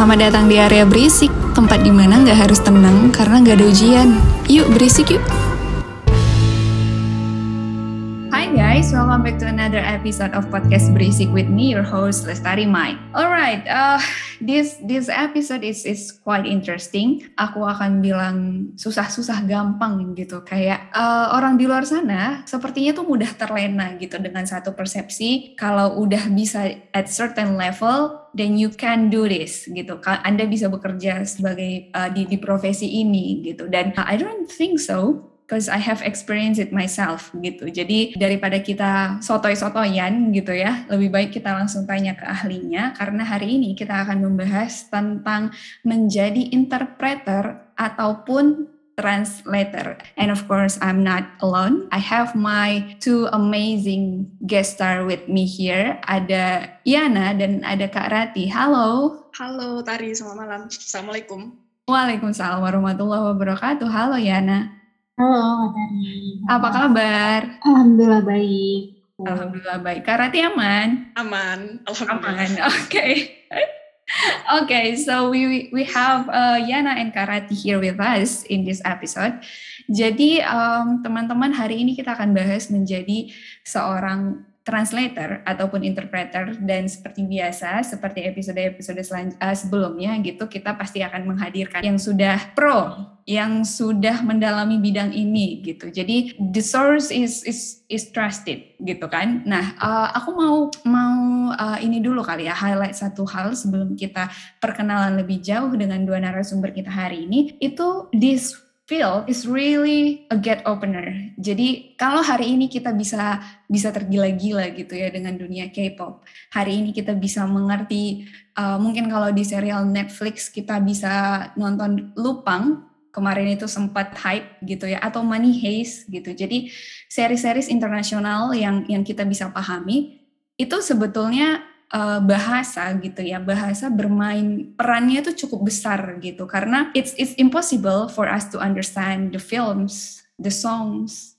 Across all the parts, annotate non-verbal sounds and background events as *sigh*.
Selamat datang di area berisik, tempat di mana nggak harus tenang karena nggak ada ujian. Yuk berisik yuk. Guys, welcome back to another episode of podcast Berisik with me, your host Lestari Mai. Alright, uh, this this episode is is quite interesting. Aku akan bilang susah-susah gampang gitu, kayak uh, orang di luar sana sepertinya tuh mudah terlena gitu dengan satu persepsi kalau udah bisa at certain level then you can do this gitu. Anda bisa bekerja sebagai uh, di di profesi ini gitu. Dan uh, I don't think so because I have experienced it myself gitu. Jadi daripada kita sotoy-sotoyan gitu ya, lebih baik kita langsung tanya ke ahlinya karena hari ini kita akan membahas tentang menjadi interpreter ataupun translator. And of course, I'm not alone. I have my two amazing guest star with me here. Ada Yana dan ada Kak Rati. Halo. Halo Tari, selamat malam. Assalamualaikum. Waalaikumsalam warahmatullahi wabarakatuh. Halo Yana. Halo Kak Tari. Apa kabar? Alhamdulillah baik. Alhamdulillah baik. Kak Rati aman? Aman. Alhamdulillah. Aman. *laughs* Oke. Okay. okay, so we we have uh, Yana and Karati here with us in this episode. Jadi teman teman-teman hari ini kita akan bahas menjadi seorang translator ataupun interpreter dan seperti biasa seperti episode-episode uh, sebelumnya gitu kita pasti akan menghadirkan yang sudah pro yang sudah mendalami bidang ini gitu. Jadi the source is is is trusted gitu kan. Nah uh, aku mau mau uh, ini dulu kali ya highlight satu hal sebelum kita perkenalan lebih jauh dengan dua narasumber kita hari ini. Itu this feel is really a get opener. Jadi kalau hari ini kita bisa bisa tergila-gila gitu ya dengan dunia K-pop. Hari ini kita bisa mengerti uh, mungkin kalau di serial Netflix kita bisa nonton Lupang kemarin itu sempat hype gitu ya atau Money Heist gitu. Jadi seri-series internasional yang yang kita bisa pahami itu sebetulnya uh, bahasa gitu ya bahasa bermain perannya itu cukup besar gitu karena it's it's impossible for us to understand the films the songs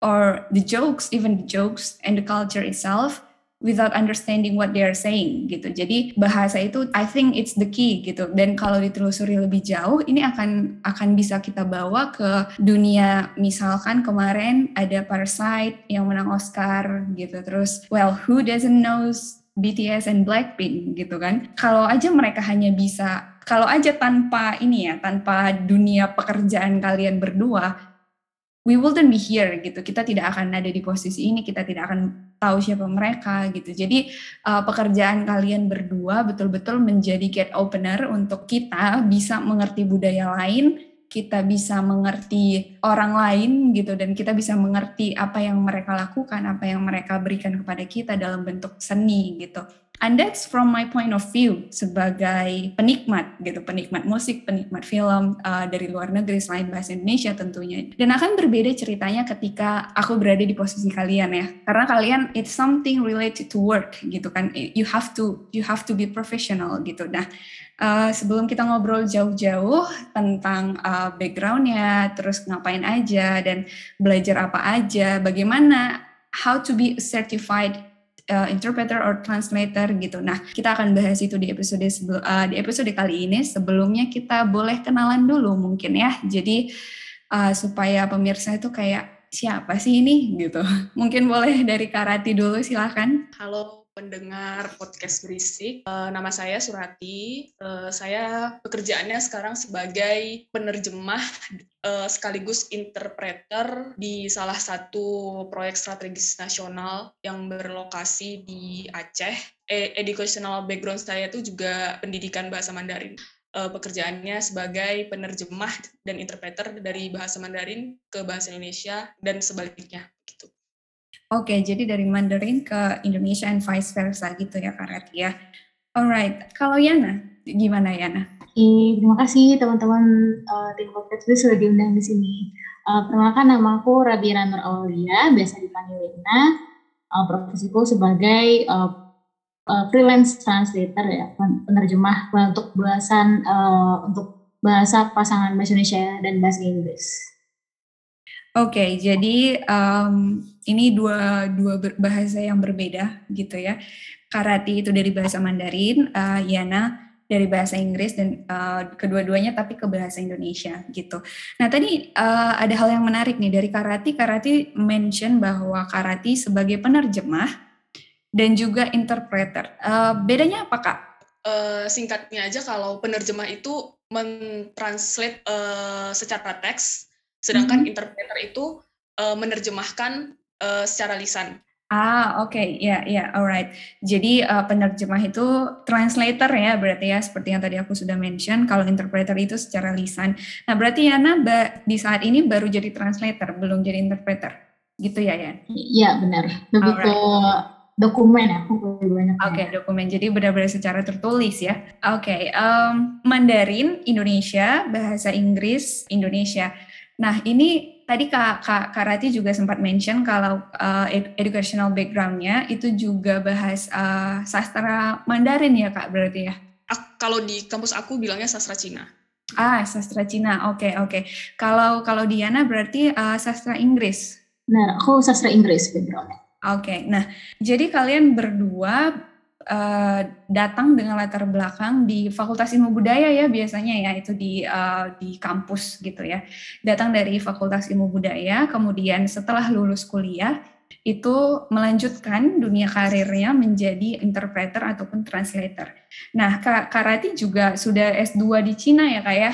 or the jokes even the jokes and the culture itself without understanding what they are saying gitu. Jadi bahasa itu I think it's the key gitu. Dan kalau ditelusuri lebih jauh ini akan akan bisa kita bawa ke dunia misalkan kemarin ada Parasite yang menang Oscar gitu. Terus well who doesn't knows BTS and Blackpink gitu kan. Kalau aja mereka hanya bisa, kalau aja tanpa ini ya, tanpa dunia pekerjaan kalian berdua, we wouldn't be here gitu. Kita tidak akan ada di posisi ini, kita tidak akan tahu siapa mereka gitu. Jadi uh, pekerjaan kalian berdua betul-betul menjadi get opener untuk kita bisa mengerti budaya lain, kita bisa mengerti orang lain gitu dan kita bisa mengerti apa yang mereka lakukan, apa yang mereka berikan kepada kita dalam bentuk seni gitu. And that's from my point of view sebagai penikmat gitu, penikmat musik, penikmat film uh, dari luar negeri selain bahasa Indonesia tentunya. Dan akan berbeda ceritanya ketika aku berada di posisi kalian ya, karena kalian it's something related to work gitu kan. You have to you have to be professional gitu. Nah, uh, sebelum kita ngobrol jauh-jauh tentang uh, backgroundnya, terus ngapain aja dan belajar apa aja, bagaimana how to be certified uh, interpreter or translator gitu. Nah, kita akan bahas itu di episode sebelum uh, di episode kali ini. Sebelumnya kita boleh kenalan dulu mungkin ya. Jadi uh, supaya pemirsa itu kayak siapa sih ini gitu. *laughs* Mungkin boleh dari Karati dulu silahkan. Halo pendengar podcast berisik. Uh, nama saya Surati. Uh, saya pekerjaannya sekarang sebagai penerjemah uh, sekaligus interpreter di salah satu proyek strategis nasional yang berlokasi di Aceh. E educational background saya itu juga pendidikan bahasa Mandarin. Uh, pekerjaannya sebagai penerjemah dan interpreter dari bahasa Mandarin ke bahasa Indonesia dan sebaliknya Oke, jadi dari Mandarin ke Indonesia and vice versa gitu ya Kak Rati ya. Alright, kalau Yana, gimana Yana? Oke, terima kasih teman-teman uh, tim podcast sudah diundang di sini. Uh, perkenalkan nama aku Rabiana Nur Aulia, biasa dipanggil Lina. Uh, profesiku sebagai uh, uh, freelance translator ya, penerjemah untuk bahasan uh, untuk bahasa pasangan bahasa Indonesia dan bahasa Inggris. Oke, okay, jadi um, ini dua dua bahasa yang berbeda gitu ya. Karati itu dari bahasa Mandarin, uh, Yana dari bahasa Inggris dan uh, kedua-duanya tapi ke bahasa Indonesia gitu. Nah tadi uh, ada hal yang menarik nih dari Karati. Karati mention bahwa Karati sebagai penerjemah dan juga interpreter. Uh, bedanya apa kak? Uh, singkatnya aja kalau penerjemah itu mentranslate uh, secara teks, sedangkan mm -hmm. interpreter itu uh, menerjemahkan uh, secara lisan. Ah, oke, okay. ya, ya, alright. Jadi uh, penerjemah itu translator ya, berarti ya, seperti yang tadi aku sudah mention. Kalau interpreter itu secara lisan. Nah, berarti Yana di saat ini baru jadi translator, belum jadi interpreter, gitu ya, Yan? Iya, benar. Lebih ke dokumen aku banyak. Oke, okay, dokumen. Jadi benar-benar secara tertulis ya. Oke, okay, um, Mandarin Indonesia, bahasa Inggris Indonesia. Nah, ini tadi Kak, Kak, Kak Rati juga sempat mention kalau uh, educational background-nya itu juga bahas uh, sastra Mandarin ya Kak berarti ya? Kalau di kampus aku bilangnya sastra Cina. Ah, sastra Cina. Oke, okay, oke. Okay. Kalau kalau Diana berarti uh, sastra Inggris. Nah, aku sastra Inggris background. Oke. Okay. Nah, jadi kalian berdua uh, datang dengan latar belakang di Fakultas Ilmu Budaya ya biasanya ya itu di uh, di kampus gitu ya. Datang dari Fakultas Ilmu Budaya, kemudian setelah lulus kuliah itu melanjutkan dunia karirnya menjadi interpreter ataupun translator. Nah, Kak Karati juga sudah S2 di Cina ya, Kak ya?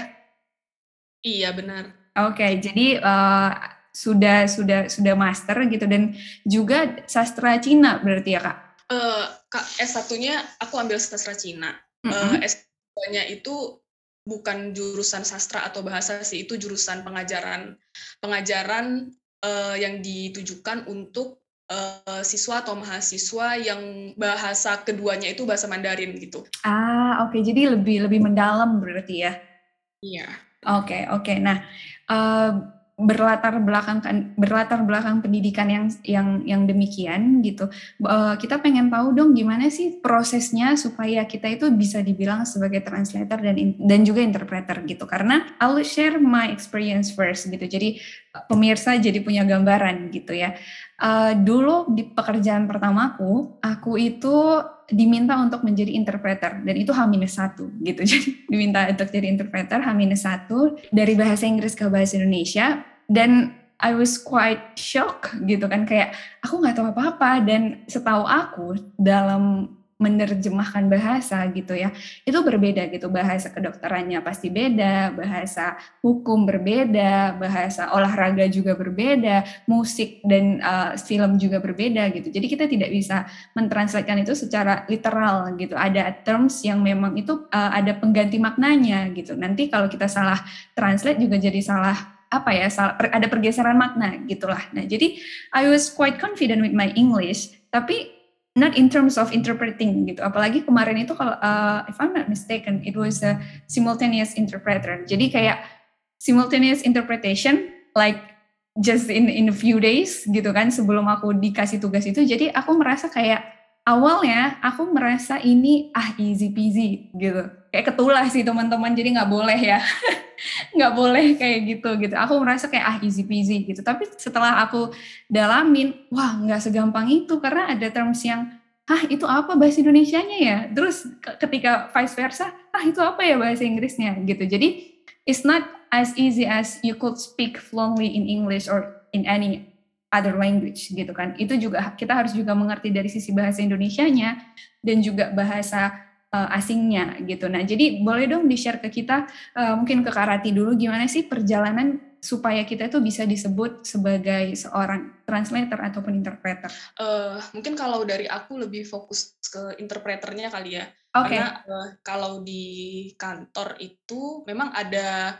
Iya, benar. Oke, okay, jadi uh, sudah sudah sudah master gitu dan juga sastra Cina berarti ya, Kak? Uh, S1-nya aku ambil sastra Cina. Mm -hmm. uh, S2-nya itu bukan jurusan sastra atau bahasa sih, itu jurusan pengajaran pengajaran uh, yang ditujukan untuk uh, siswa atau mahasiswa yang bahasa keduanya itu bahasa Mandarin gitu. Ah, oke. Okay. Jadi lebih lebih mendalam berarti ya. Iya. Oke, okay, oke. Okay. Nah, uh, berlatar belakang berlatar belakang pendidikan yang yang yang demikian gitu. Uh, kita pengen tahu dong gimana sih prosesnya supaya kita itu bisa dibilang sebagai translator dan dan juga interpreter gitu. Karena I'll share my experience first gitu. Jadi pemirsa jadi punya gambaran gitu ya. Uh, dulu di pekerjaan pertamaku aku itu diminta untuk menjadi interpreter dan itu H-1 gitu. *laughs* Jadi diminta untuk jadi interpreter H-1 dari bahasa Inggris ke bahasa Indonesia dan I was quite shock gitu kan kayak aku nggak tahu apa-apa dan setahu aku dalam menerjemahkan bahasa gitu ya. Itu berbeda gitu bahasa kedokterannya pasti beda bahasa hukum berbeda bahasa olahraga juga berbeda musik dan uh, film juga berbeda gitu. Jadi kita tidak bisa mentranslatekan itu secara literal gitu. Ada terms yang memang itu uh, ada pengganti maknanya gitu. Nanti kalau kita salah translate juga jadi salah apa ya salah, ada pergeseran makna gitulah. Nah jadi I was quite confident with my English tapi not in terms of interpreting gitu. Apalagi kemarin itu kalau uh, if I'm not mistaken, it was a simultaneous interpreter. Jadi kayak simultaneous interpretation like just in in a few days gitu kan sebelum aku dikasih tugas itu. Jadi aku merasa kayak awalnya aku merasa ini ah easy peasy gitu. Kayak ketulah sih teman-teman. Jadi nggak boleh ya. *laughs* nggak boleh kayak gitu gitu. Aku merasa kayak ah easy peasy gitu. Tapi setelah aku dalamin, wah nggak segampang itu karena ada terms yang ah itu apa bahasa Indonesianya ya. Terus ketika vice versa, ah itu apa ya bahasa Inggrisnya gitu. Jadi it's not as easy as you could speak fluently in English or in any other language gitu kan. Itu juga kita harus juga mengerti dari sisi bahasa Indonesianya dan juga bahasa uh, asingnya gitu. Nah, jadi boleh dong di-share ke kita uh, mungkin ke Karati dulu gimana sih perjalanan supaya kita itu bisa disebut sebagai seorang translator ataupun interpreter? Uh, mungkin kalau dari aku lebih fokus ke interpreternya kali ya. Okay. Karena uh, kalau di kantor itu memang ada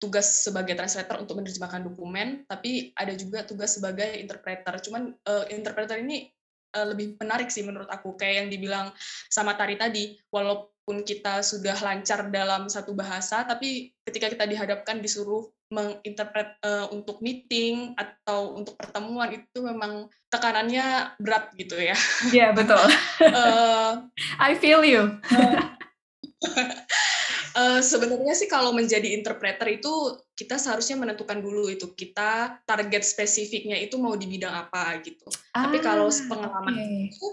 tugas sebagai translator untuk menerjemahkan dokumen, tapi ada juga tugas sebagai interpreter. Cuman uh, interpreter ini uh, lebih menarik sih menurut aku kayak yang dibilang sama Tari tadi walaupun kita sudah lancar dalam satu bahasa tapi ketika kita dihadapkan disuruh menginterpret uh, untuk meeting atau untuk pertemuan itu memang tekanannya berat gitu ya. Iya yeah, betul. uh, *laughs* I feel you. Uh, sebenarnya sih kalau menjadi interpreter itu kita seharusnya menentukan dulu itu kita target spesifiknya itu mau di bidang apa gitu. Ah, Tapi kalau pengalaman okay. itu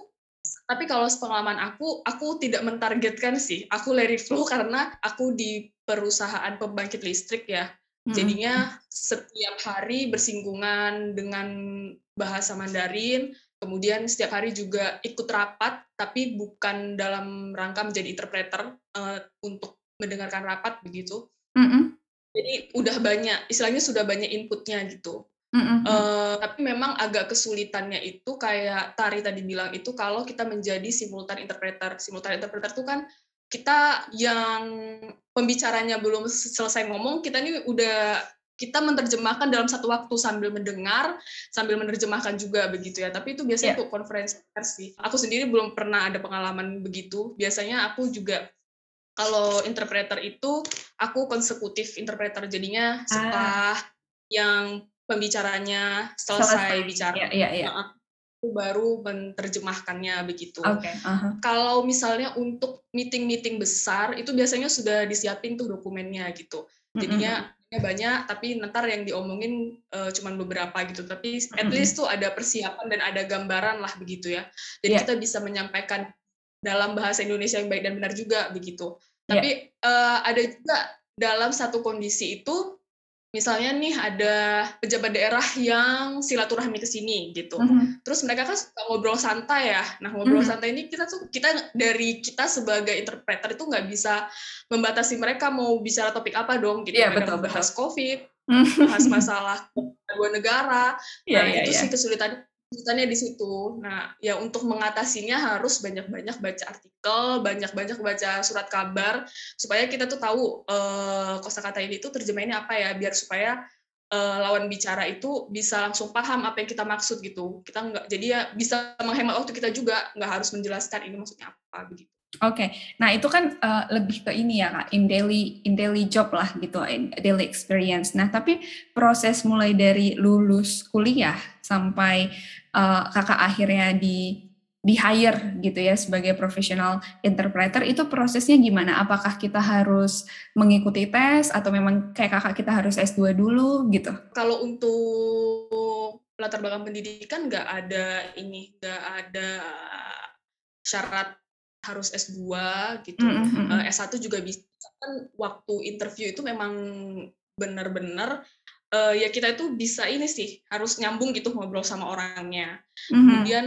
tapi kalau pengalaman aku, aku tidak mentargetkan sih. Aku it flow karena aku di perusahaan pembangkit listrik ya. Jadinya setiap hari bersinggungan dengan bahasa Mandarin, kemudian setiap hari juga ikut rapat, tapi bukan dalam rangka menjadi interpreter uh, untuk mendengarkan rapat begitu. Mm -hmm. Jadi udah banyak, istilahnya sudah banyak inputnya gitu. Mm -hmm. uh, tapi memang agak kesulitannya itu kayak Tari tadi bilang itu kalau kita menjadi simultan interpreter. Simultan interpreter itu kan kita yang pembicaranya belum selesai ngomong, kita ini udah kita menerjemahkan dalam satu waktu sambil mendengar, sambil menerjemahkan juga begitu ya. Tapi itu biasanya yeah. untuk konferensi pers Aku sendiri belum pernah ada pengalaman begitu. Biasanya aku juga kalau interpreter itu aku konsekutif interpreter jadinya setelah ah. yang pembicaranya selesai, selesai. bicara. Yeah, yeah, yeah. baru menerjemahkannya begitu. Okay, uh -huh. Kalau misalnya untuk meeting-meeting besar itu biasanya sudah disiapin tuh dokumennya gitu. Jadinya mm -hmm banyak tapi ntar yang diomongin uh, cuman beberapa gitu tapi at least tuh ada persiapan dan ada gambaran lah begitu ya jadi yeah. kita bisa menyampaikan dalam bahasa Indonesia yang baik dan benar juga begitu tapi yeah. uh, ada juga dalam satu kondisi itu misalnya nih ada pejabat daerah yang silaturahmi ke sini gitu. Mm-hmm. Terus mereka kan suka ngobrol santai ya. Nah, ngobrol mm-hmm. santai ini kita tuh kita dari kita sebagai interpreter itu nggak bisa membatasi mereka mau bicara topik apa dong gitu. Yeah, betul, bahas betul. Covid, mhm. bahas masalah *laughs* dua negara. Yeah, nah, yeah, itu yeah. sih kesulitannya kesulitannya di situ. Nah, ya untuk mengatasinya harus banyak-banyak baca artikel, banyak-banyak baca surat kabar supaya kita tuh tahu uh, kosakata ini tuh terjemahannya apa ya, biar supaya uh, lawan bicara itu bisa langsung paham apa yang kita maksud gitu. Kita nggak jadi ya bisa menghemat waktu kita juga, nggak harus menjelaskan ini maksudnya apa begitu. Oke, okay. nah itu kan uh, lebih ke ini ya kak, in daily in daily job lah gitu, in daily experience. Nah tapi proses mulai dari lulus kuliah sampai uh, kakak akhirnya di di hire gitu ya sebagai profesional interpreter itu prosesnya gimana? Apakah kita harus mengikuti tes atau memang kayak kakak kita harus S2 dulu gitu? Kalau untuk latar belakang pendidikan nggak ada ini, nggak ada syarat harus S2 gitu. Mm -hmm. uh, S1 juga bisa kan waktu interview itu memang benar-benar uh, ya kita itu bisa ini sih harus nyambung gitu ngobrol sama orangnya. Mm -hmm. Kemudian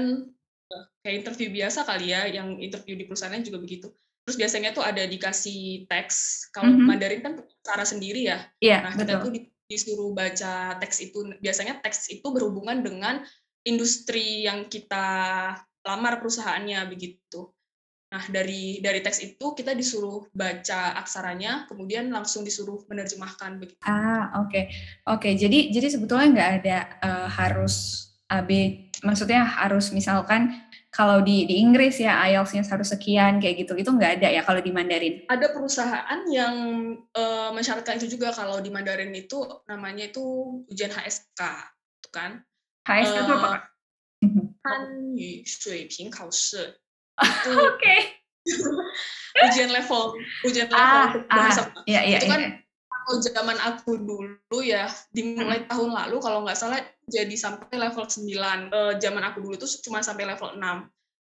uh, kayak interview biasa kali ya yang interview di perusahaannya juga begitu. Terus biasanya tuh ada dikasih teks. Kalau mm -hmm. Mandarin kan cara sendiri ya. Yeah, nah, kita betul. tuh disuruh baca teks itu. Biasanya teks itu berhubungan dengan industri yang kita lamar perusahaannya begitu. Nah, dari dari teks itu kita disuruh baca aksaranya, kemudian langsung disuruh menerjemahkan begitu. Ah, oke. Okay. Oke, okay, jadi jadi sebetulnya nggak ada uh, harus AB maksudnya harus misalkan kalau di di Inggris ya IELTS-nya harus sekian kayak gitu. Itu nggak ada ya kalau di Mandarin. Ada perusahaan yang uh, mensyaratkan itu juga kalau di Mandarin itu namanya itu ujian HSK, itu kan? HSK uh, apa? Han Yu Shui Ping Kao Shi *laughs* Oke. Okay. *laughs* ujian level, ujian level ah, untuk bahasa. Ah, iya, iya, itu kan iya. kalau zaman aku dulu ya dimulai hmm. tahun lalu kalau nggak salah jadi sampai level 9. Uh, zaman aku dulu itu cuma sampai level 6.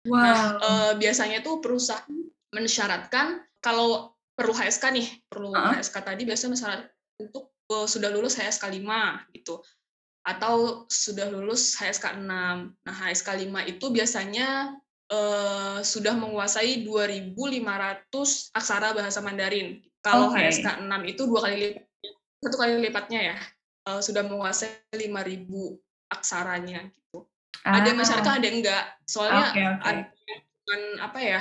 Wow. Nah, uh, biasanya tuh perusahaan mensyaratkan kalau perlu HSK nih, perlu uh -huh. HSK tadi biasanya mensyarat untuk uh, sudah lulus HSK 5 gitu atau sudah lulus HSK 6. Nah, HSK 5 itu biasanya uh, sudah menguasai 2.500 aksara bahasa Mandarin. Kalau okay. HSK 6 itu dua kali lipat, satu kali lipatnya ya, uh, sudah menguasai 5.000 aksaranya gitu. Ah. Ada masyarakat ada enggak. Soalnya okay, okay. ada apa ya?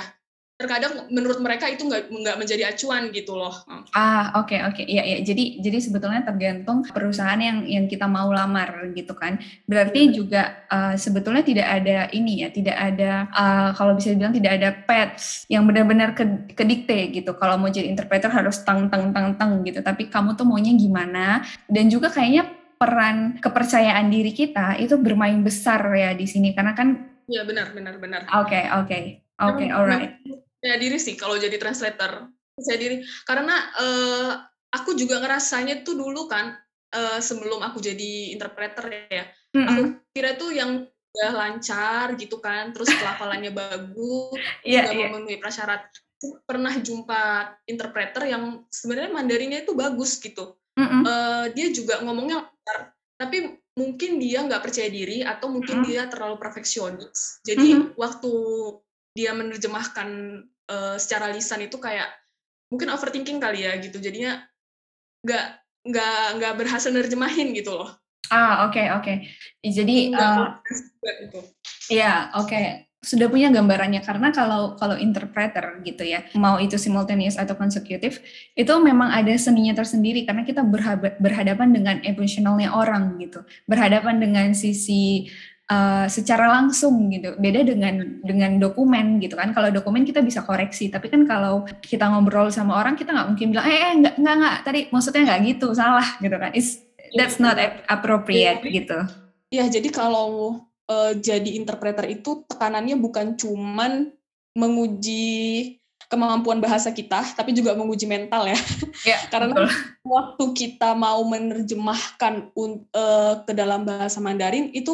Terkadang menurut mereka itu nggak nggak menjadi acuan gitu loh. Ah oke okay, oke okay. ya ya jadi jadi sebetulnya tergantung perusahaan yang yang kita mau lamar gitu kan. Berarti hmm. juga uh, sebetulnya tidak ada ini ya tidak ada uh, kalau bisa dibilang tidak ada pets yang benar-benar ke, kedikte gitu. Kalau mau jadi interpreter harus tang tang tang tang gitu. Tapi kamu tuh maunya gimana? Dan juga kayaknya peran kepercayaan diri kita itu bermain besar ya di sini karena kan. Ya benar benar benar. Oke okay, oke. Okay. Oke, okay, alright percaya diri sih kalau jadi translator percaya diri karena uh, aku juga ngerasanya tuh dulu kan uh, sebelum aku jadi interpreter ya mm -hmm. aku kira tuh yang udah lancar gitu kan, terus pelafalannya *laughs* bagus, juga iya. memenuhi prasyarat. Pernah jumpa interpreter yang sebenarnya Mandarinnya itu bagus gitu. Mm-mm. Eh, dia juga ngomongnya lancar, tapi mungkin dia nggak percaya diri atau mungkin Mm. dia terlalu perfeksionis. Jadi Mhm. waktu dia menerjemahkan eh, secara lisan itu kayak mungkin overthinking kali ya gitu. Jadinya nggak nggak nggak berhasil nerjemahin gitu loh. Ah, oke, oke. Jadi, Nggak eh, confidence juga gitu. ya, oke. Sudah punya gambarannya karena kalau kalau interpreter gitu ya, mau itu simultaneous atau consecutive, itu memang ada seninya tersendiri karena kita berhadapan dengan emosionalnya orang gitu, berhadapan dengan sisi eh, secara langsung gitu. Beda dengan dengan dokumen gitu kan. Kalau dokumen kita bisa koreksi, tapi kan kalau kita ngobrol sama orang kita nggak mungkin bilang, eh, eh nggak nggak nggak tadi maksudnya nggak gitu, salah gitu kan. It's that's not appropriate gitu. Ya, jadi kalau eh, jadi interpreter itu tekanannya bukan cuman menguji kemampuan bahasa kita, tapi juga menguji mental ya. Ya, *laughs* Karena betul. waktu kita mau menerjemahkan eh, ke dalam bahasa Mandarin itu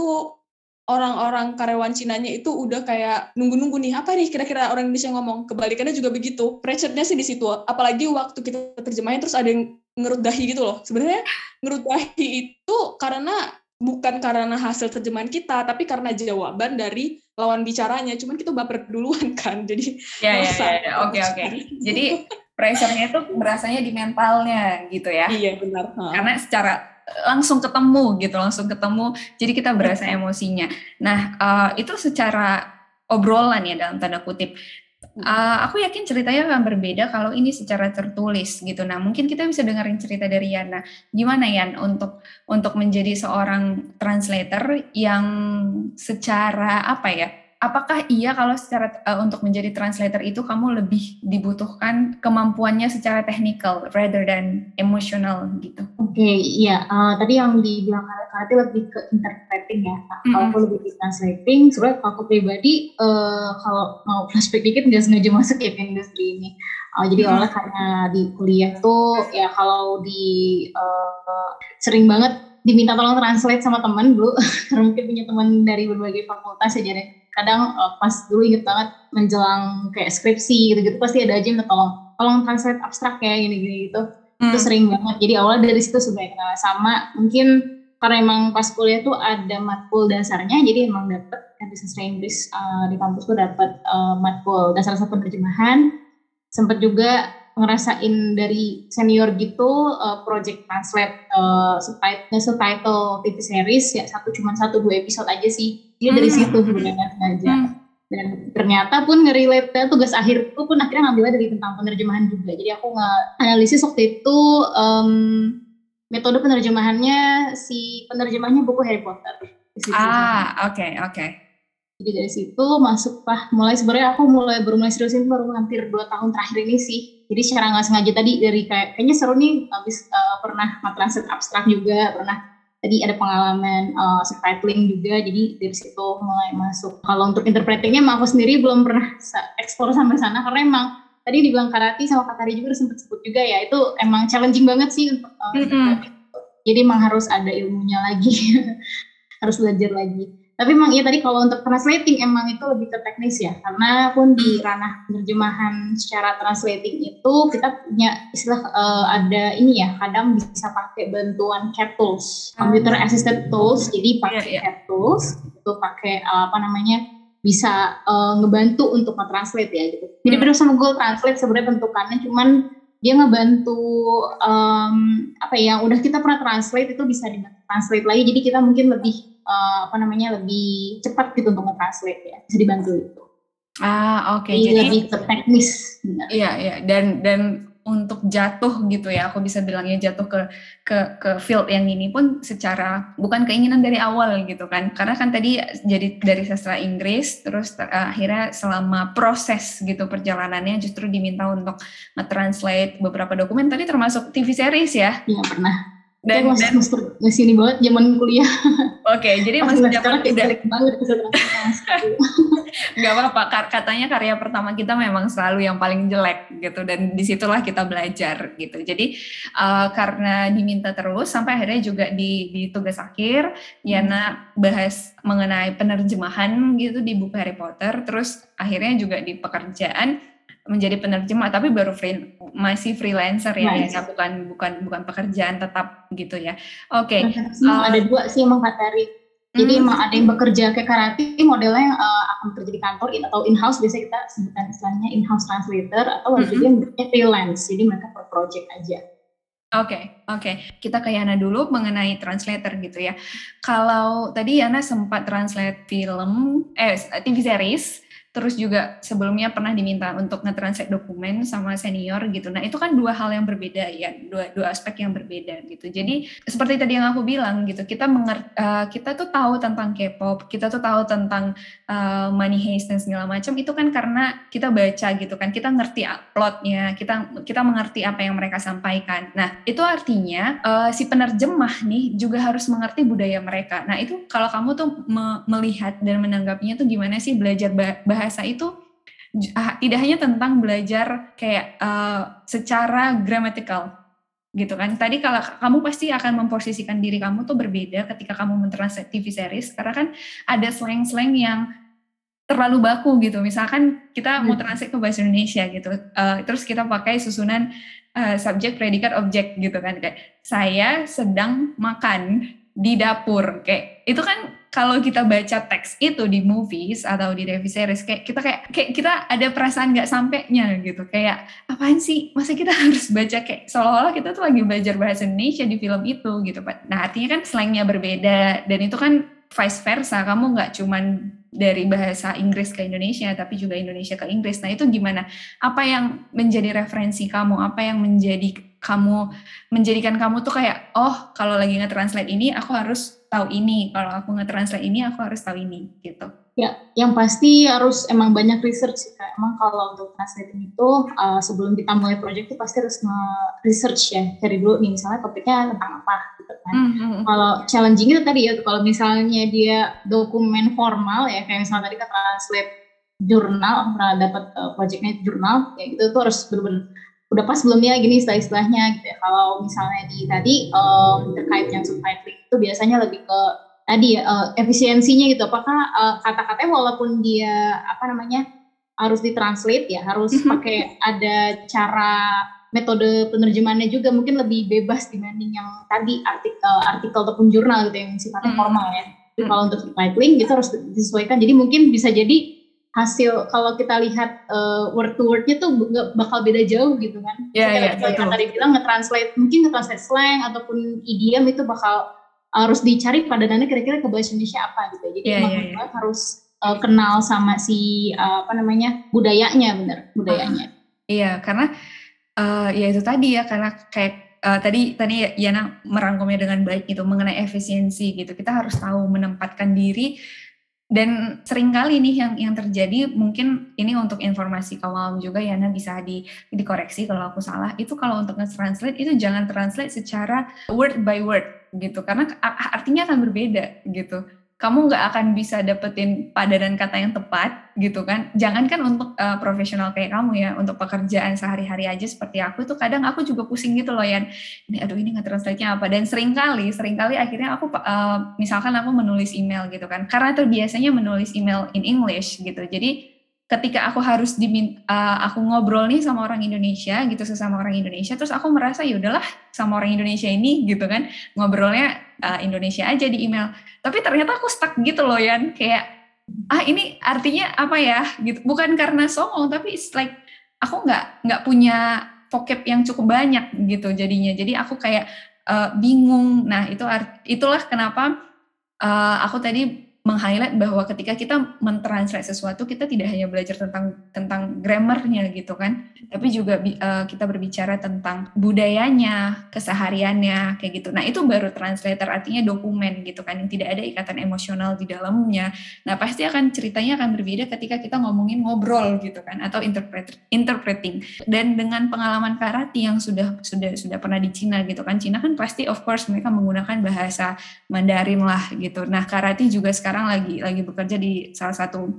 orang-orang karyawan Cinanya itu udah kayak nunggu-nunggu nih apa nih kira-kira orang Indonesia ngomong kebalikannya juga begitu pressure-nya sih di situ apalagi waktu kita terjemahin terus ada yang ngerut dahi gitu loh sebenarnya ngerut dahi itu karena bukan karena hasil terjemahan kita tapi karena jawaban dari lawan bicaranya cuman kita baper duluan kan jadi Ya, ya, ya, ya. oke, oke. Jadi pressure-nya itu berasanya di mentalnya gitu ya. iya benar. Karena secara langsung ketemu gitu, langsung ketemu. Jadi kita berasa emosinya. Nah, eh, itu secara obrolan ya dalam tanda kutip. Eh, aku yakin ceritanya akan berbeda kalau ini secara tertulis gitu. Nah, mungkin kita bisa dengerin cerita dari Yana. Gimana Yan untuk untuk menjadi seorang translator yang secara apa ya? Apakah iya kalau secara eh, untuk menjadi translator itu kamu lebih dibutuhkan kemampuannya secara technical rather than emotional gitu? Oke, iya. eh, tadi yang dibilang Karate lebih ke interpreting ya. Nah, Kalau aku lebih ke translating, sebenarnya kalau aku pribadi, eh, kalau mau flashback dikit nggak sengaja *laughs* masuk ya ke industri ini. Eh, jadi Mm-mm. awalnya karena di kuliah tuh, ya kalau di eh, sering banget diminta tolong translate sama teman dulu, *laughs* karena mungkin punya teman dari berbagai fakultas ya jadi kadang eh, pas dulu inget banget menjelang kayak skripsi gitu-gitu pasti ada aja yang minta tolong tolong translate abstrak ya gini-gini gitu. Itu Hmm. sering banget. Jadi awalnya dari situ sebenarnya kenal sama. Mungkin karena emang pas kuliah tuh ada matkul dasarnya jadi emang dapet kan business Inggris uh, di kampus tuh dapet uh, matkul. Dasar satu penerjemahan sempet juga ngerasain dari senior gitu uh, project translate uh, subtitle, subtitle TV series ya satu cuma satu dua episode aja sih dia dari Hmm. situ sebenarnya sengaja Hmm. dan ternyata pun nge-relate tugas akhirku pun akhirnya ngambilnya dari tentang penerjemahan juga jadi aku nge-analisis waktu itu em, metode penerjemahannya si penerjemahnya buku Harry Potter. Ah, oke, oke. jadi dari situ masuk lah mulai sebenarnya aku mulai baru mulai seriusin baru hampir dua tahun terakhir ini sih jadi secara nggak sengaja tadi dari kayak kayaknya seru nih habis eh, pernah translate abstrak juga pernah tadi ada pengalaman uh, subtitling juga jadi dari situ mulai masuk kalau untuk interpretingnya emang aku sendiri belum pernah explore sampai sana karena emang tadi dibilang karate sama katari juga udah sempet sebut juga ya itu emang challenging banget sih untuk uh, Mm-mm. interpreting. jadi emang harus ada ilmunya lagi *laughs* harus belajar lagi tapi emang iya tadi kalau untuk translating emang itu lebih ke teknis ya. Karena pun di ranah penerjemahan secara translating itu kita punya istilah eh, ada ini ya kadang bisa pakai bantuan CAT tools computer assisted tools. Jadi pakai Iya, iya. CAT tools itu pakai eh, apa namanya bisa eh, ngebantu untuk nge-translate ya gitu. Jadi Hmm. beda sama Google Translate sebenarnya bentukannya cuman dia ngebantu em, apa ya udah kita pernah translate itu bisa di translate lagi. Jadi kita mungkin lebih eh, apa namanya lebih cepat gitu untuk nge-translate ya bisa dibantu itu Ah, oke. jadi, Jadi lebih ke teknis. Iya, iya. Dan dan untuk jatuh gitu ya, aku bisa bilangnya jatuh ke ke ke field yang ini pun secara bukan keinginan dari awal gitu kan. Karena kan tadi jadi dari sastra Inggris terus ter- akhirnya selama proses gitu perjalanannya justru diminta untuk nge-translate beberapa dokumen tadi termasuk TV series ya. Iya pernah Dan Itu masih dan masuk di sini banget zaman kuliah oke, jadi Pas masih zaman udah banget. *laughs* Gak apa-apa, katanya karya pertama kita memang selalu yang paling jelek gitu dan di situlah kita belajar gitu. Jadi uh, karena diminta terus sampai akhirnya juga di, di tugas akhir Yana bahas mengenai penerjemahan gitu di buku Harry Potter, terus akhirnya juga di pekerjaan menjadi penerjemah tapi baru free, masih freelancer ya, nice. ya bukan bukan bukan pekerjaan tetap gitu ya. Oke. Okay. Uh, ada dua sih emang Kak jadi hmm. emang ada yang bekerja kayak karate modelnya yang uh, akan bekerja di kantor atau in-house biasanya kita sebutkan istilahnya in-house translator atau ada hmm. yang freelance jadi mereka per project aja. Oke, okay, oke. Okay. Kita ke Yana dulu mengenai translator gitu ya. Kalau tadi Yana sempat translate film, eh TV series, terus juga sebelumnya pernah diminta untuk nge-translate dokumen sama senior gitu. Nah, itu kan dua hal yang berbeda ya, dua dua aspek yang berbeda gitu. Jadi seperti tadi yang aku bilang gitu, kita menger, uh, kita tuh tahu tentang K-pop, kita tuh tahu tentang uh, money heist dan segala macam itu kan karena kita baca gitu kan, kita ngerti plotnya, kita kita mengerti apa yang mereka sampaikan. Nah, itu artinya uh, si penerjemah nih juga harus mengerti budaya mereka. Nah, itu kalau kamu tuh me melihat dan menanggapinya tuh gimana sih belajar bahasa bahasa itu ah, tidak hanya tentang belajar kayak uh, secara gramatikal gitu kan. Tadi kalau kamu pasti akan memposisikan diri kamu tuh berbeda ketika kamu mentranslate TV series karena kan ada slang-slang yang terlalu baku gitu. Misalkan kita mau hmm. translate ke bahasa Indonesia gitu, uh, terus kita pakai susunan uh, subjek, predikat, objek gitu kan. Kayak saya sedang makan di dapur. Kayak itu kan kalau kita baca teks itu di movies atau di TV series kayak kita kayak kayak kita ada perasaan nggak sampainya gitu. Kayak apaan sih? Masa kita *laughs* harus baca? Kayak seolah-olah kita tuh lagi belajar bahasa Indonesia di film itu gitu pak. Nah artinya kan slangnya berbeda dan itu kan vice versa. Kamu nggak cuman dari bahasa Inggris ke Indonesia tapi juga Indonesia ke Inggris. Nah itu gimana? Apa yang menjadi referensi kamu? Apa yang menjadi kamu menjadikan kamu tuh kayak oh kalau lagi nge-translate ini aku harus tahu ini. Kalau aku nge-translate ini aku harus tahu ini gitu. Ya yang pasti harus emang banyak research sih kak. Emang kalau untuk translating itu uh, sebelum kita mulai project itu pasti harus nge-research ya. Cari dulu nih misalnya topiknya tentang apa gitu kan mm-hmm. kalau challenging itu tadi ya kalau misalnya dia dokumen formal ya kayak misalnya tadi kita translate jurnal aku pernah dapat uh, projectnya jurnal ya gitu tuh harus benar-benar udah pas belum ya gini istilah-istilahnya gitu ya. Kalau misalnya di tadi um, terkait yang subtitling itu biasanya lebih ke tadi ya uh, efisiensinya gitu. Apakah uh, kata-katanya walaupun dia apa namanya harus ditranslate ya, harus -hmm. pakai ada cara metode penerjemahannya juga mungkin lebih bebas dibanding yang tadi artikel artikel ataupun jurnal gitu yang sifatnya mm -hmm. formal ya. Tapi kalau untuk subtitling itu harus disesuaikan. Jadi mungkin bisa jadi hasil kalau kita lihat uh, word to wordnya tuh gak bakal beda jauh gitu kan. Iya, iya. Kayak tadi bilang nge-translate, mungkin nge-translate slang ataupun idiom itu bakal harus dicari padanannya kira-kira ke bahasa Indonesia apa gitu. Jadi yeah, emang yeah, yeah. harus uh, kenal sama si uh, apa namanya budayanya bener budayanya. Uh, iya karena uh, ya itu tadi ya karena kayak uh, tadi tadi Yana merangkumnya dengan baik itu mengenai efisiensi gitu. Kita harus tahu menempatkan diri. Dan sering kali nih yang yang terjadi mungkin ini untuk informasi kamu juga ya nah bisa di dikoreksi kalau aku salah. Itu kalau untuk nge-translate itu jangan translate secara word by word gitu. Karena artinya akan berbeda gitu kamu nggak akan bisa dapetin padanan kata yang tepat gitu kan. Jangankan untuk uh, profesional kayak kamu ya, untuk pekerjaan sehari-hari aja seperti aku tuh kadang aku juga pusing gitu loh Yan. Ini aduh ini nggak translate-nya apa. Dan sering kali, sering kali akhirnya aku uh, misalkan aku menulis email gitu kan. Karena terbiasanya menulis email in English gitu. Jadi ketika aku harus dimin uh, aku ngobrol nih sama orang Indonesia gitu sesama orang Indonesia terus aku merasa ya udahlah sama orang Indonesia ini gitu kan ngobrolnya uh, Indonesia aja di email. Tapi ternyata aku stuck gitu loh Yan. Kayak ah ini artinya apa ya? Gitu. Bukan karena songong tapi it's like aku nggak nggak punya vocab yang cukup banyak gitu jadinya. Jadi aku kayak uh, bingung. Nah itu art, itulah kenapa uh, aku tadi meng-highlight bahwa ketika kita mentranslate sesuatu kita tidak hanya belajar tentang tentang grammarnya gitu kan tapi juga uh, kita berbicara tentang budayanya kesehariannya kayak gitu. Nah itu baru translator artinya dokumen gitu kan yang tidak ada ikatan emosional di dalamnya. Nah pasti akan ceritanya akan berbeda ketika kita ngomongin ngobrol gitu kan atau interpret interpreting. Dan dengan pengalaman karate yang sudah sudah sudah pernah di Cina gitu kan Cina kan pasti of course mereka menggunakan bahasa Mandarin lah gitu. Nah karate juga sekarang sekarang lagi lagi bekerja di salah satu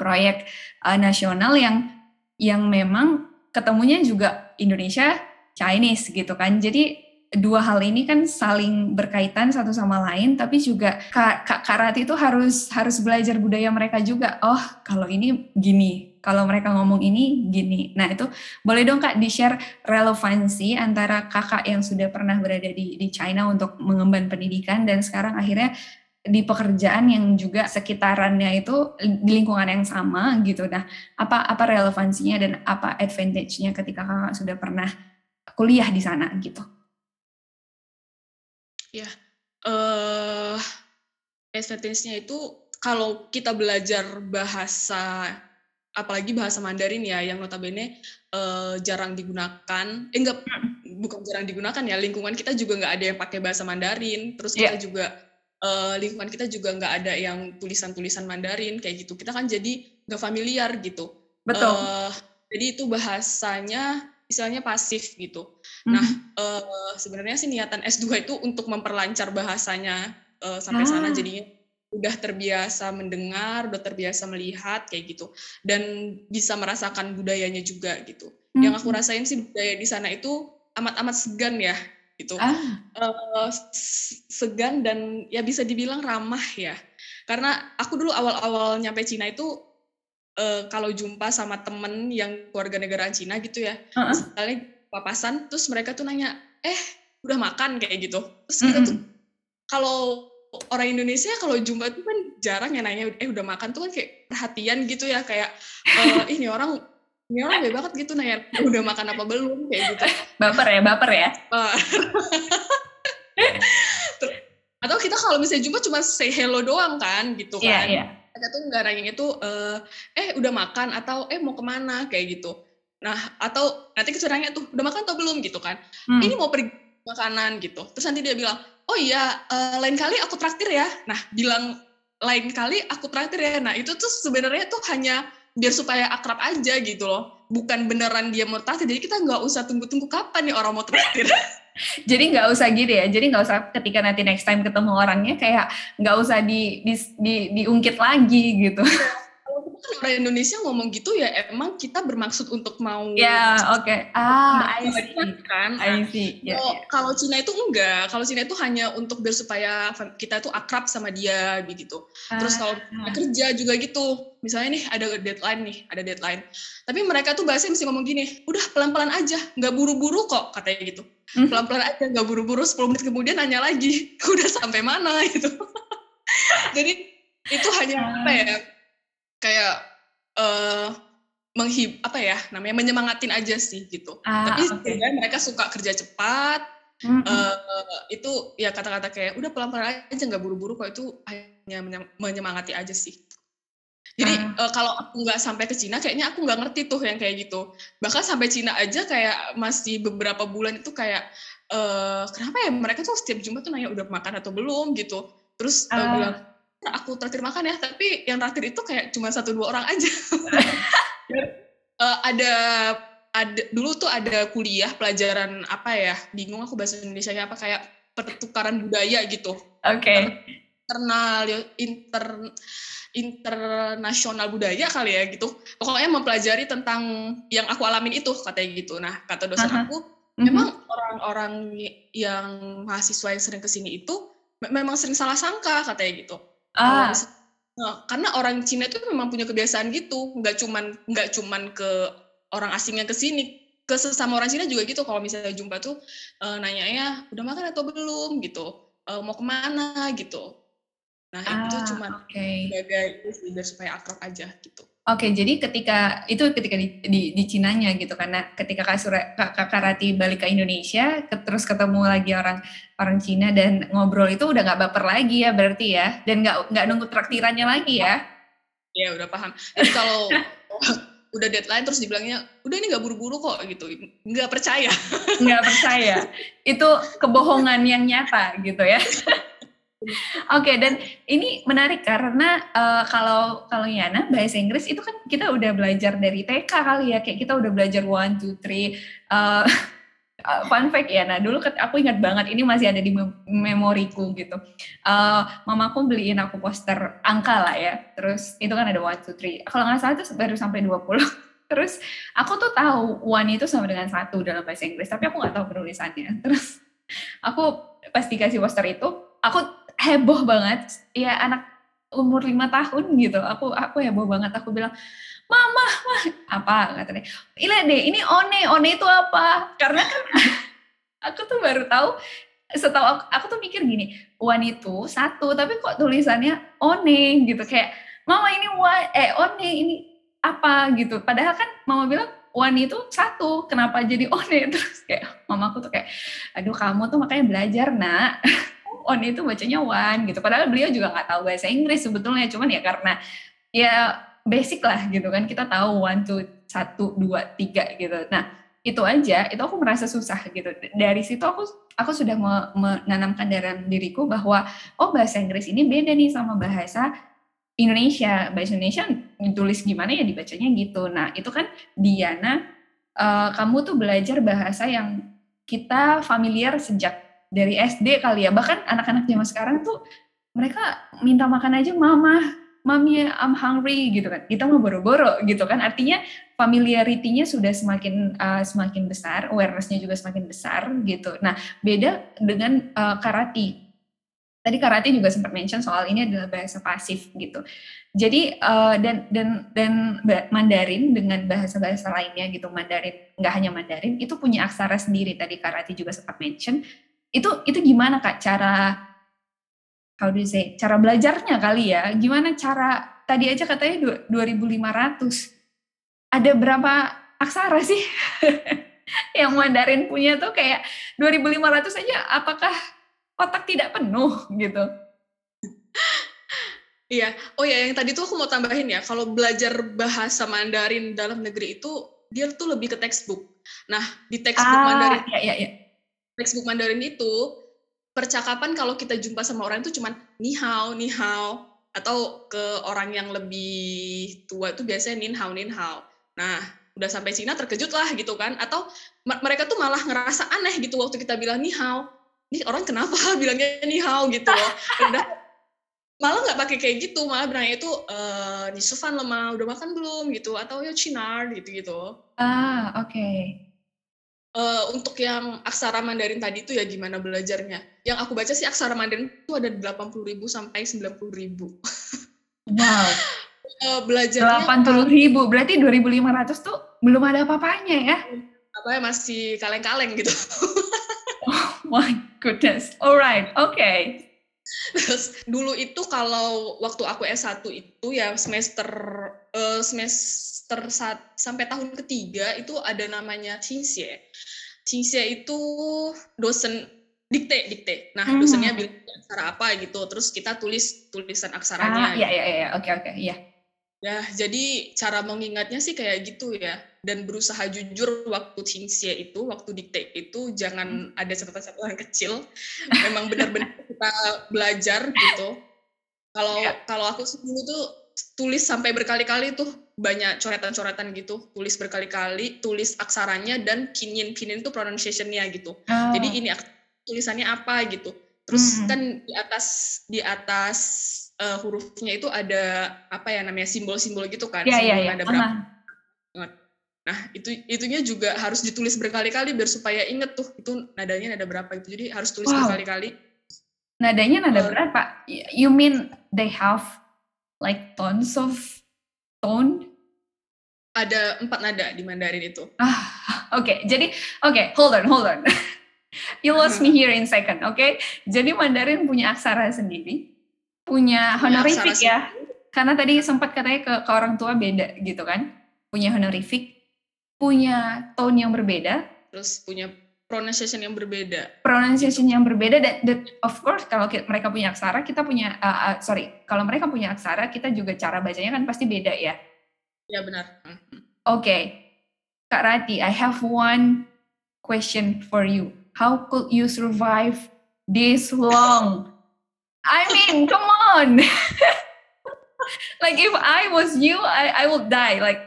proyek uh, nasional yang yang memang ketemunya juga Indonesia Chinese gitu kan. Jadi dua hal ini kan saling berkaitan satu sama lain tapi juga Kak, Rati itu harus harus belajar budaya mereka juga oh kalau ini gini kalau mereka ngomong ini gini nah itu boleh dong Kak di share relevansi antara kakak yang sudah pernah berada di, di China untuk mengemban pendidikan dan sekarang akhirnya di pekerjaan yang juga sekitarannya itu di lingkungan yang sama gitu. Nah apa apa relevansinya dan apa advantage-nya ketika kakak sudah pernah kuliah di sana gitu? Ya, uh, advantage-nya itu kalau kita belajar bahasa apalagi bahasa Mandarin ya yang notabene uh, jarang digunakan eh enggak bukan jarang digunakan ya lingkungan kita juga nggak ada yang pakai bahasa Mandarin terus kita yeah. juga uh, lingkungan kita juga nggak ada yang tulisan-tulisan Mandarin kayak gitu kita kan jadi nggak familiar gitu betul uh, jadi itu bahasanya istilahnya pasif gitu. Mm-hmm. Nah, uh, sebenarnya sih niatan S2 itu untuk memperlancar bahasanya uh, sampai ah. sana jadinya udah terbiasa mendengar, udah terbiasa melihat kayak gitu dan bisa merasakan budayanya juga gitu. Mm-hmm. Yang aku rasain sih budaya di sana itu amat-amat segan ya gitu. Ah. Uh, segan dan ya bisa dibilang ramah ya. Karena aku dulu awal-awal nyampe Cina itu uh, kalau jumpa sama temen yang keluarga negaraan Cina gitu ya, misalnya papasan, terus mereka tuh nanya, eh udah makan kayak gitu. Terus kita tuh kalau orang Indonesia kalau jumpa tuh kan jarang ya nanya, eh udah makan tuh kan kayak perhatian gitu ya, kayak uh, *laughs* ini orang orang baik banget gitu nanya udah makan apa belum kayak gitu. Baper ya, baper ya. atau kita kalau misalnya jumpa cuma say hello doang kan gitu iya, kan. Yeah, yeah mereka tuh nggak nanya itu uh, eh udah makan atau eh mau ke mana kayak gitu. Nah atau nanti kecurangannya tuh udah makan atau belum? gitu kan. Hmm. ini mau pergi makanan gitu. Terus nanti dia bilang oh iya uh, lain kali aku traktir ya. Nah bilang lain kali aku traktir ya. Nah itu tuh sebenarnya tuh hanya biar supaya akrab aja gitu loh. Bukan beneran dia mau traktir jadi kita nggak usah tunggu-tunggu kapan nih orang mau traktir. *laughs* Jadi nggak usah gitu ya jadi nggak usah ketika nanti next time ketemu orangnya kayak nggak usah di, di, di diungkit lagi gitu *laughs* orang Indonesia ngomong gitu ya emang kita bermaksud untuk mau ya oke. Okay. ah I see. kan? I see. Yeah, yeah. kalau Cina itu enggak. Kalau Cina itu hanya untuk biar supaya kita itu akrab sama dia begitu terus kalau ah. kerja juga gitu. Misalnya nih ada deadline nih ada deadline. Tapi mereka tuh bahasanya mesti ngomong gini udah pelan-pelan aja. Nggak buru-buru kok katanya gitu. Hmm. pelan-pelan aja nggak buru-buru. 10 menit kemudian nanya lagi. *laughs* Udah sampai mana? *laughs* Gitu. Jadi itu hanya apa ya kayak uh, menghib apa ya namanya menyemangatin aja sih gitu. Ah, Tapi okay. sebenarnya mereka suka kerja cepat. Mm -hmm. uh, itu ya kata-kata kayak udah pelan-pelan aja nggak buru-buru kok itu hanya menyemangati aja sih. Jadi uh. uh, kalau aku nggak sampai ke Cina, kayaknya aku nggak ngerti tuh yang kayak gitu. Bahkan sampai Cina aja kayak masih beberapa bulan itu kayak uh, kenapa ya mereka tuh setiap jumpa tuh nanya udah makan atau belum gitu. Terus uh. Uh, bilang aku traktir makan ya tapi yang traktir itu kayak cuma satu dua orang aja *laughs* uh, ada ada dulu tuh ada kuliah pelajaran apa ya bingung aku bahasa Indonesia apa kayak pertukaran budaya gitu oke okay. internal inter internasional budaya kali ya gitu pokoknya mempelajari tentang yang aku alamin itu katanya gitu nah kata dosen uh -huh. aku mhm. memang orang-orang yang mahasiswa yang sering ke sini itu memang sering salah sangka katanya gitu Ah. Nah, karena orang Cina itu memang punya kebiasaan gitu, nggak cuman nggak cuman ke orang asing yang ke sini, ke sesama orang Cina juga gitu. Kalau misalnya jumpa tuh uh, nanya ya, udah makan atau belum gitu, uh, mau ke mana gitu. Nah ah, itu cuma okay. sebagai biar supaya akrab aja gitu. Oke, jadi ketika itu ketika di di, di Cinanya gitu karena ketika Kak, Sura, Kak, Kak Karati balik ke Indonesia, ke, terus ketemu lagi orang orang Cina dan ngobrol itu udah nggak baper lagi ya berarti ya, dan nggak nggak nunggu traktirannya lagi ya? Iya udah paham. Jadi kalau *laughs* udah deadline terus dibilangnya udah ini nggak buru-buru kok gitu, nggak percaya. Nggak percaya. itu kebohongan yang nyata gitu ya. *laughs* Oke, okay, dan ini menarik karena uh, kalau kalau Yana bahasa Inggris itu kan kita udah belajar dari TK kali ya, kayak kita udah belajar one, two, three, uh, *laughs* fun fact ya. Nah dulu aku ingat banget ini masih ada di memoriku gitu. Uh, mamaku beliin aku poster angka lah ya. Terus itu kan ada one two three. Kalau nggak salah itu baru sampai 20 *laughs* Terus aku tuh tahu one itu sama dengan satu dalam bahasa Inggris, tapi aku nggak tahu penulisannya. Terus aku pas dikasih poster itu, aku heboh banget. Ya anak umur lima tahun gitu, aku aku heboh banget. Aku bilang, mama, mah apa katanya? Ini deh, ini one, one itu apa? Karena kan *laughs* aku tuh baru tahu setahu aku, aku tuh mikir gini, one itu satu, tapi kok tulisannya one gitu kayak mama ini one, eh one ini apa gitu. Padahal kan mama bilang one itu satu, kenapa jadi one? *laughs* Terus kayak mamaku tuh kayak, aduh kamu tuh makanya belajar nak. *laughs* one itu bacanya one gitu. Padahal beliau juga nggak tahu bahasa Inggris sebetulnya, cuman ya karena ya basic lah gitu kan. Kita tahu one, two, satu, dua, tiga gitu. Nah itu aja, itu aku merasa susah gitu. Dari situ aku aku sudah menanamkan dalam diriku bahwa oh bahasa Inggris ini beda nih sama bahasa Indonesia, bahasa Indonesia tulis gimana ya dibacanya gitu. Nah itu kan Diana, uh, kamu tuh belajar bahasa yang kita familiar sejak dari SD kali ya. Bahkan anak-anak zaman sekarang tuh mereka minta makan aja mama, mami I'm hungry gitu kan. Kita mau boro-boro gitu kan. Artinya familiarity-nya sudah semakin uh, semakin besar, awareness-nya juga semakin besar gitu. Nah beda dengan uh, karate tadi karate juga sempat mention soal ini adalah bahasa pasif gitu. Jadi uh, dan dan dan Mandarin dengan bahasa-bahasa lainnya gitu, Mandarin nggak hanya Mandarin itu punya aksara sendiri. Tadi karate juga sempat mention. Itu itu gimana kak cara how do you say cara belajarnya kali ya? Gimana cara tadi aja katanya 2.500 ada berapa aksara sih *laughs* yang Mandarin punya tuh kayak 2.500 aja apakah otak tidak penuh gitu. Iya, oh ya yang tadi tuh aku mau tambahin ya, kalau belajar bahasa Mandarin dalam negeri itu dia tuh lebih ke textbook. Nah di textbook ah, Mandarin, iya, iya, iya. Textbook Mandarin itu percakapan kalau kita jumpa sama orang itu cuman ni hao, ni hao, atau ke orang yang lebih tua itu biasanya nin hao, nin hao. Nah udah sampai Cina terkejut lah gitu kan, atau mereka tuh malah ngerasa aneh gitu waktu kita bilang ni hao, ini orang kenapa *laughs* bilangnya nih how gitu udah malah nggak pakai kayak gitu malah bilangnya itu eh, Sufan lemah udah makan belum gitu atau yo Cinar gitu gitu ah oke. Uh, untuk yang aksara Mandarin tadi itu ya gimana belajarnya yang aku baca sih aksara Mandarin itu ada 80 ribu sampai 90 ribu wow uh, *laughs* belajarnya 80 ribu berarti 2500 tuh belum ada apa-apanya ya apa ya masih kaleng-kaleng gitu *laughs* oh my goodness. Alright, oke. Okay. Terus dulu itu kalau waktu aku S1 itu ya semester uh, semester saat, sampai tahun ketiga itu ada namanya Qingxie. Qingxie itu dosen dikte dikte. Nah, hmm. dosennya bilang aksara apa gitu. Terus kita tulis tulisan aksaranya. Ah, iya iya iya, oke oke, iya. Ya, jadi cara mengingatnya sih kayak gitu ya. Dan berusaha jujur waktu Qingxie itu, waktu dikte itu jangan hmm. ada catatan-catatan kecil. Memang benar-benar *laughs* kita belajar gitu. Kalau ya. kalau aku dulu tuh tulis sampai berkali-kali tuh banyak coretan-coretan gitu, tulis berkali-kali, tulis aksaranya dan kinyin kinyin itu pronunciation-nya gitu. Oh. Jadi ini tulisannya apa gitu. Terus hmm. kan di atas di atas uh, hurufnya itu ada apa ya namanya simbol-simbol gitu kan. Iya, iya, iya. Ada berapa. Nah, itu itunya juga harus ditulis berkali-kali biar supaya inget tuh itu nadanya nada berapa itu. Jadi harus tulis wow. berkali-kali. Nadanya nada uh, berapa? You mean they have like tons of tone? Ada empat nada di Mandarin itu. Ah, oke. Okay. Jadi, oke, okay, hold on, hold on. *laughs* you lost me here in second, oke? Okay? Jadi Mandarin punya aksara sendiri punya honorific ya. Karena tadi sempat katanya ke, ke orang tua beda gitu kan. Punya honorific, punya tone yang berbeda. Terus punya pronunciation yang berbeda. Pronunciation yang berbeda dan, dan of course kalau kita, mereka punya aksara, kita punya uh, uh, sorry, kalau mereka punya aksara, kita juga cara bacanya kan pasti beda ya. Ya benar. Oke, okay. Kak Rati, I have one question for you. How could you survive this long? I mean, come on. *laughs* like if I was you, I, I will die. Like,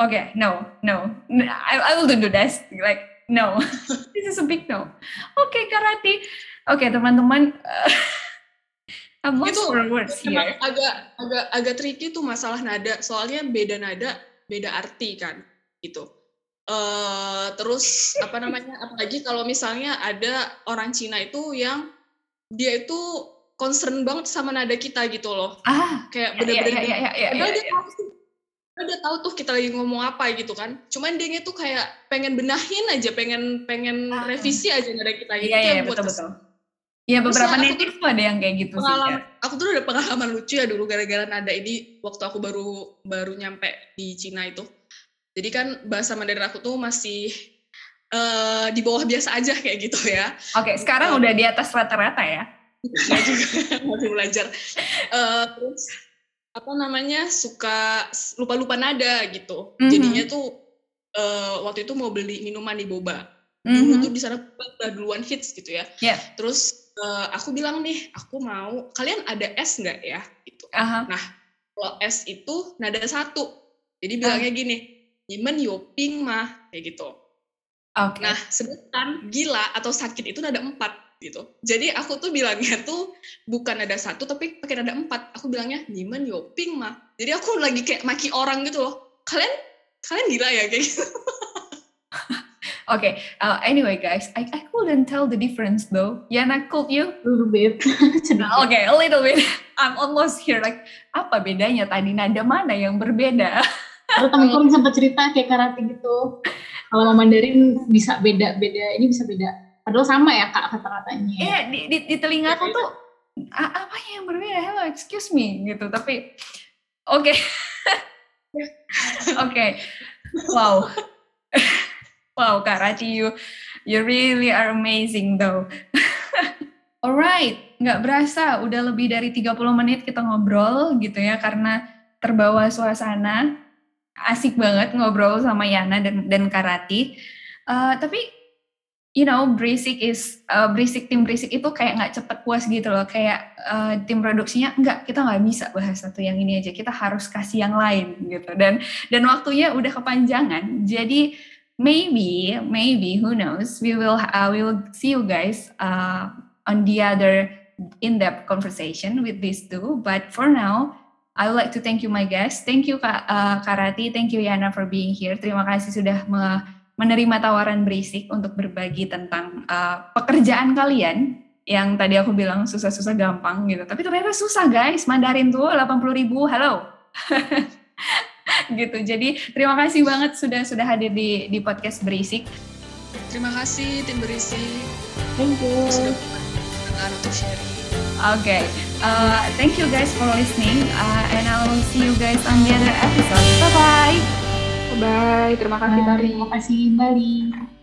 okay, no, no, I, I will do this. Like, no. *laughs* This is a big no. Oke, okay, Karati. Oke, okay, teman-teman. Uh, *laughs* I'm itu for words here. agak agak agak tricky tuh masalah nada. Soalnya beda nada, beda arti kan, gitu. Uh, terus apa namanya? *laughs* Apalagi kalau misalnya ada orang Cina itu yang dia itu concern banget sama nada kita gitu loh. Ah, kayak bener-bener. Ya, ya, ya, ya, ya, ya, ya, udah tahu tuh kita lagi ngomong apa gitu kan cuman dia tuh kayak pengen benahin aja pengen pengen ah. revisi aja nada kita gitu iya, iya, betul betul Iya beberapa native tuh ada yang kayak gitu sih. Ya. Aku tuh ada pengalaman lucu ya dulu gara-gara nada ini waktu aku baru baru nyampe di Cina itu. Jadi kan bahasa Mandarin aku tuh masih uh, di bawah biasa aja kayak gitu ya. Oke, okay, sekarang uh, udah di atas rata-rata ya? Enggak juga, *laughs* masih belajar. Uh, terus apa namanya suka lupa-lupa nada gitu. Mm-hmm. Jadinya tuh uh, waktu itu mau beli minuman di boba. Mm-hmm. Dulu tuh di sana udah duluan hits gitu ya. Yeah. Terus uh, aku bilang nih, aku mau kalian ada es nggak ya? Gitu. Uh-huh. Nah kalau es itu nada satu. Jadi bilangnya uh. gini, Nimen yoping mah kayak gitu. Okay. Nah sedangkan gila atau sakit itu nada empat gitu. Jadi aku tuh bilangnya tuh bukan ada satu tapi pakai ada empat. Aku bilangnya Niman Yoping mah. Jadi aku lagi kayak maki orang gitu loh. Kalian kalian gila ya *laughs* kayak gitu. okay, uh, anyway guys, I, I couldn't tell the difference though. Yana, could you? A little bit. *laughs* okay, a little bit. I'm almost here like, apa bedanya tadi? Nada mana yang berbeda? Kalau *laughs* temen sempat cerita kayak karate gitu. Kalau Mandarin bisa beda-beda, ini bisa beda Padahal sama ya kak kata-katanya. Iya di, di, di telinga aku tuh apa yang berbeda? Hello, excuse me gitu. Tapi oke, okay. *laughs* oke, okay. wow, *laughs* wow Kak Raci, you you really are amazing though. *laughs* Alright, nggak berasa udah lebih dari 30 menit kita ngobrol gitu ya karena terbawa suasana. Asik banget ngobrol sama Yana dan dan Karati. Uh, tapi you know berisik is uh, berisik tim berisik itu kayak nggak cepet puas gitu loh. Kayak uh, tim produksinya enggak kita nggak bisa bahas satu yang ini aja. Kita harus kasih yang lain gitu. Dan dan waktunya udah kepanjangan. Jadi maybe maybe who knows we will uh, we will see you guys uh, on the other in-depth conversation with these two. But for now I would like to thank you my guests. Thank you Kak uh, Karati, thank you Yana for being here. Terima kasih sudah menerima tawaran berisik untuk berbagi tentang uh, pekerjaan kalian yang tadi aku bilang susah-susah gampang gitu. Tapi ternyata susah guys, Mandarin tuh 80 ribu, halo. *laughs* gitu. Jadi terima kasih banget sudah sudah hadir di di podcast berisik. Terima kasih tim berisik. Thank you. Sudah untuk sharing. Oke, okay. uh, thank you guys for listening, uh, and I will see you guys on the other episode. Bye bye. Bye, terima kasih Bye. Terima kasih Bali.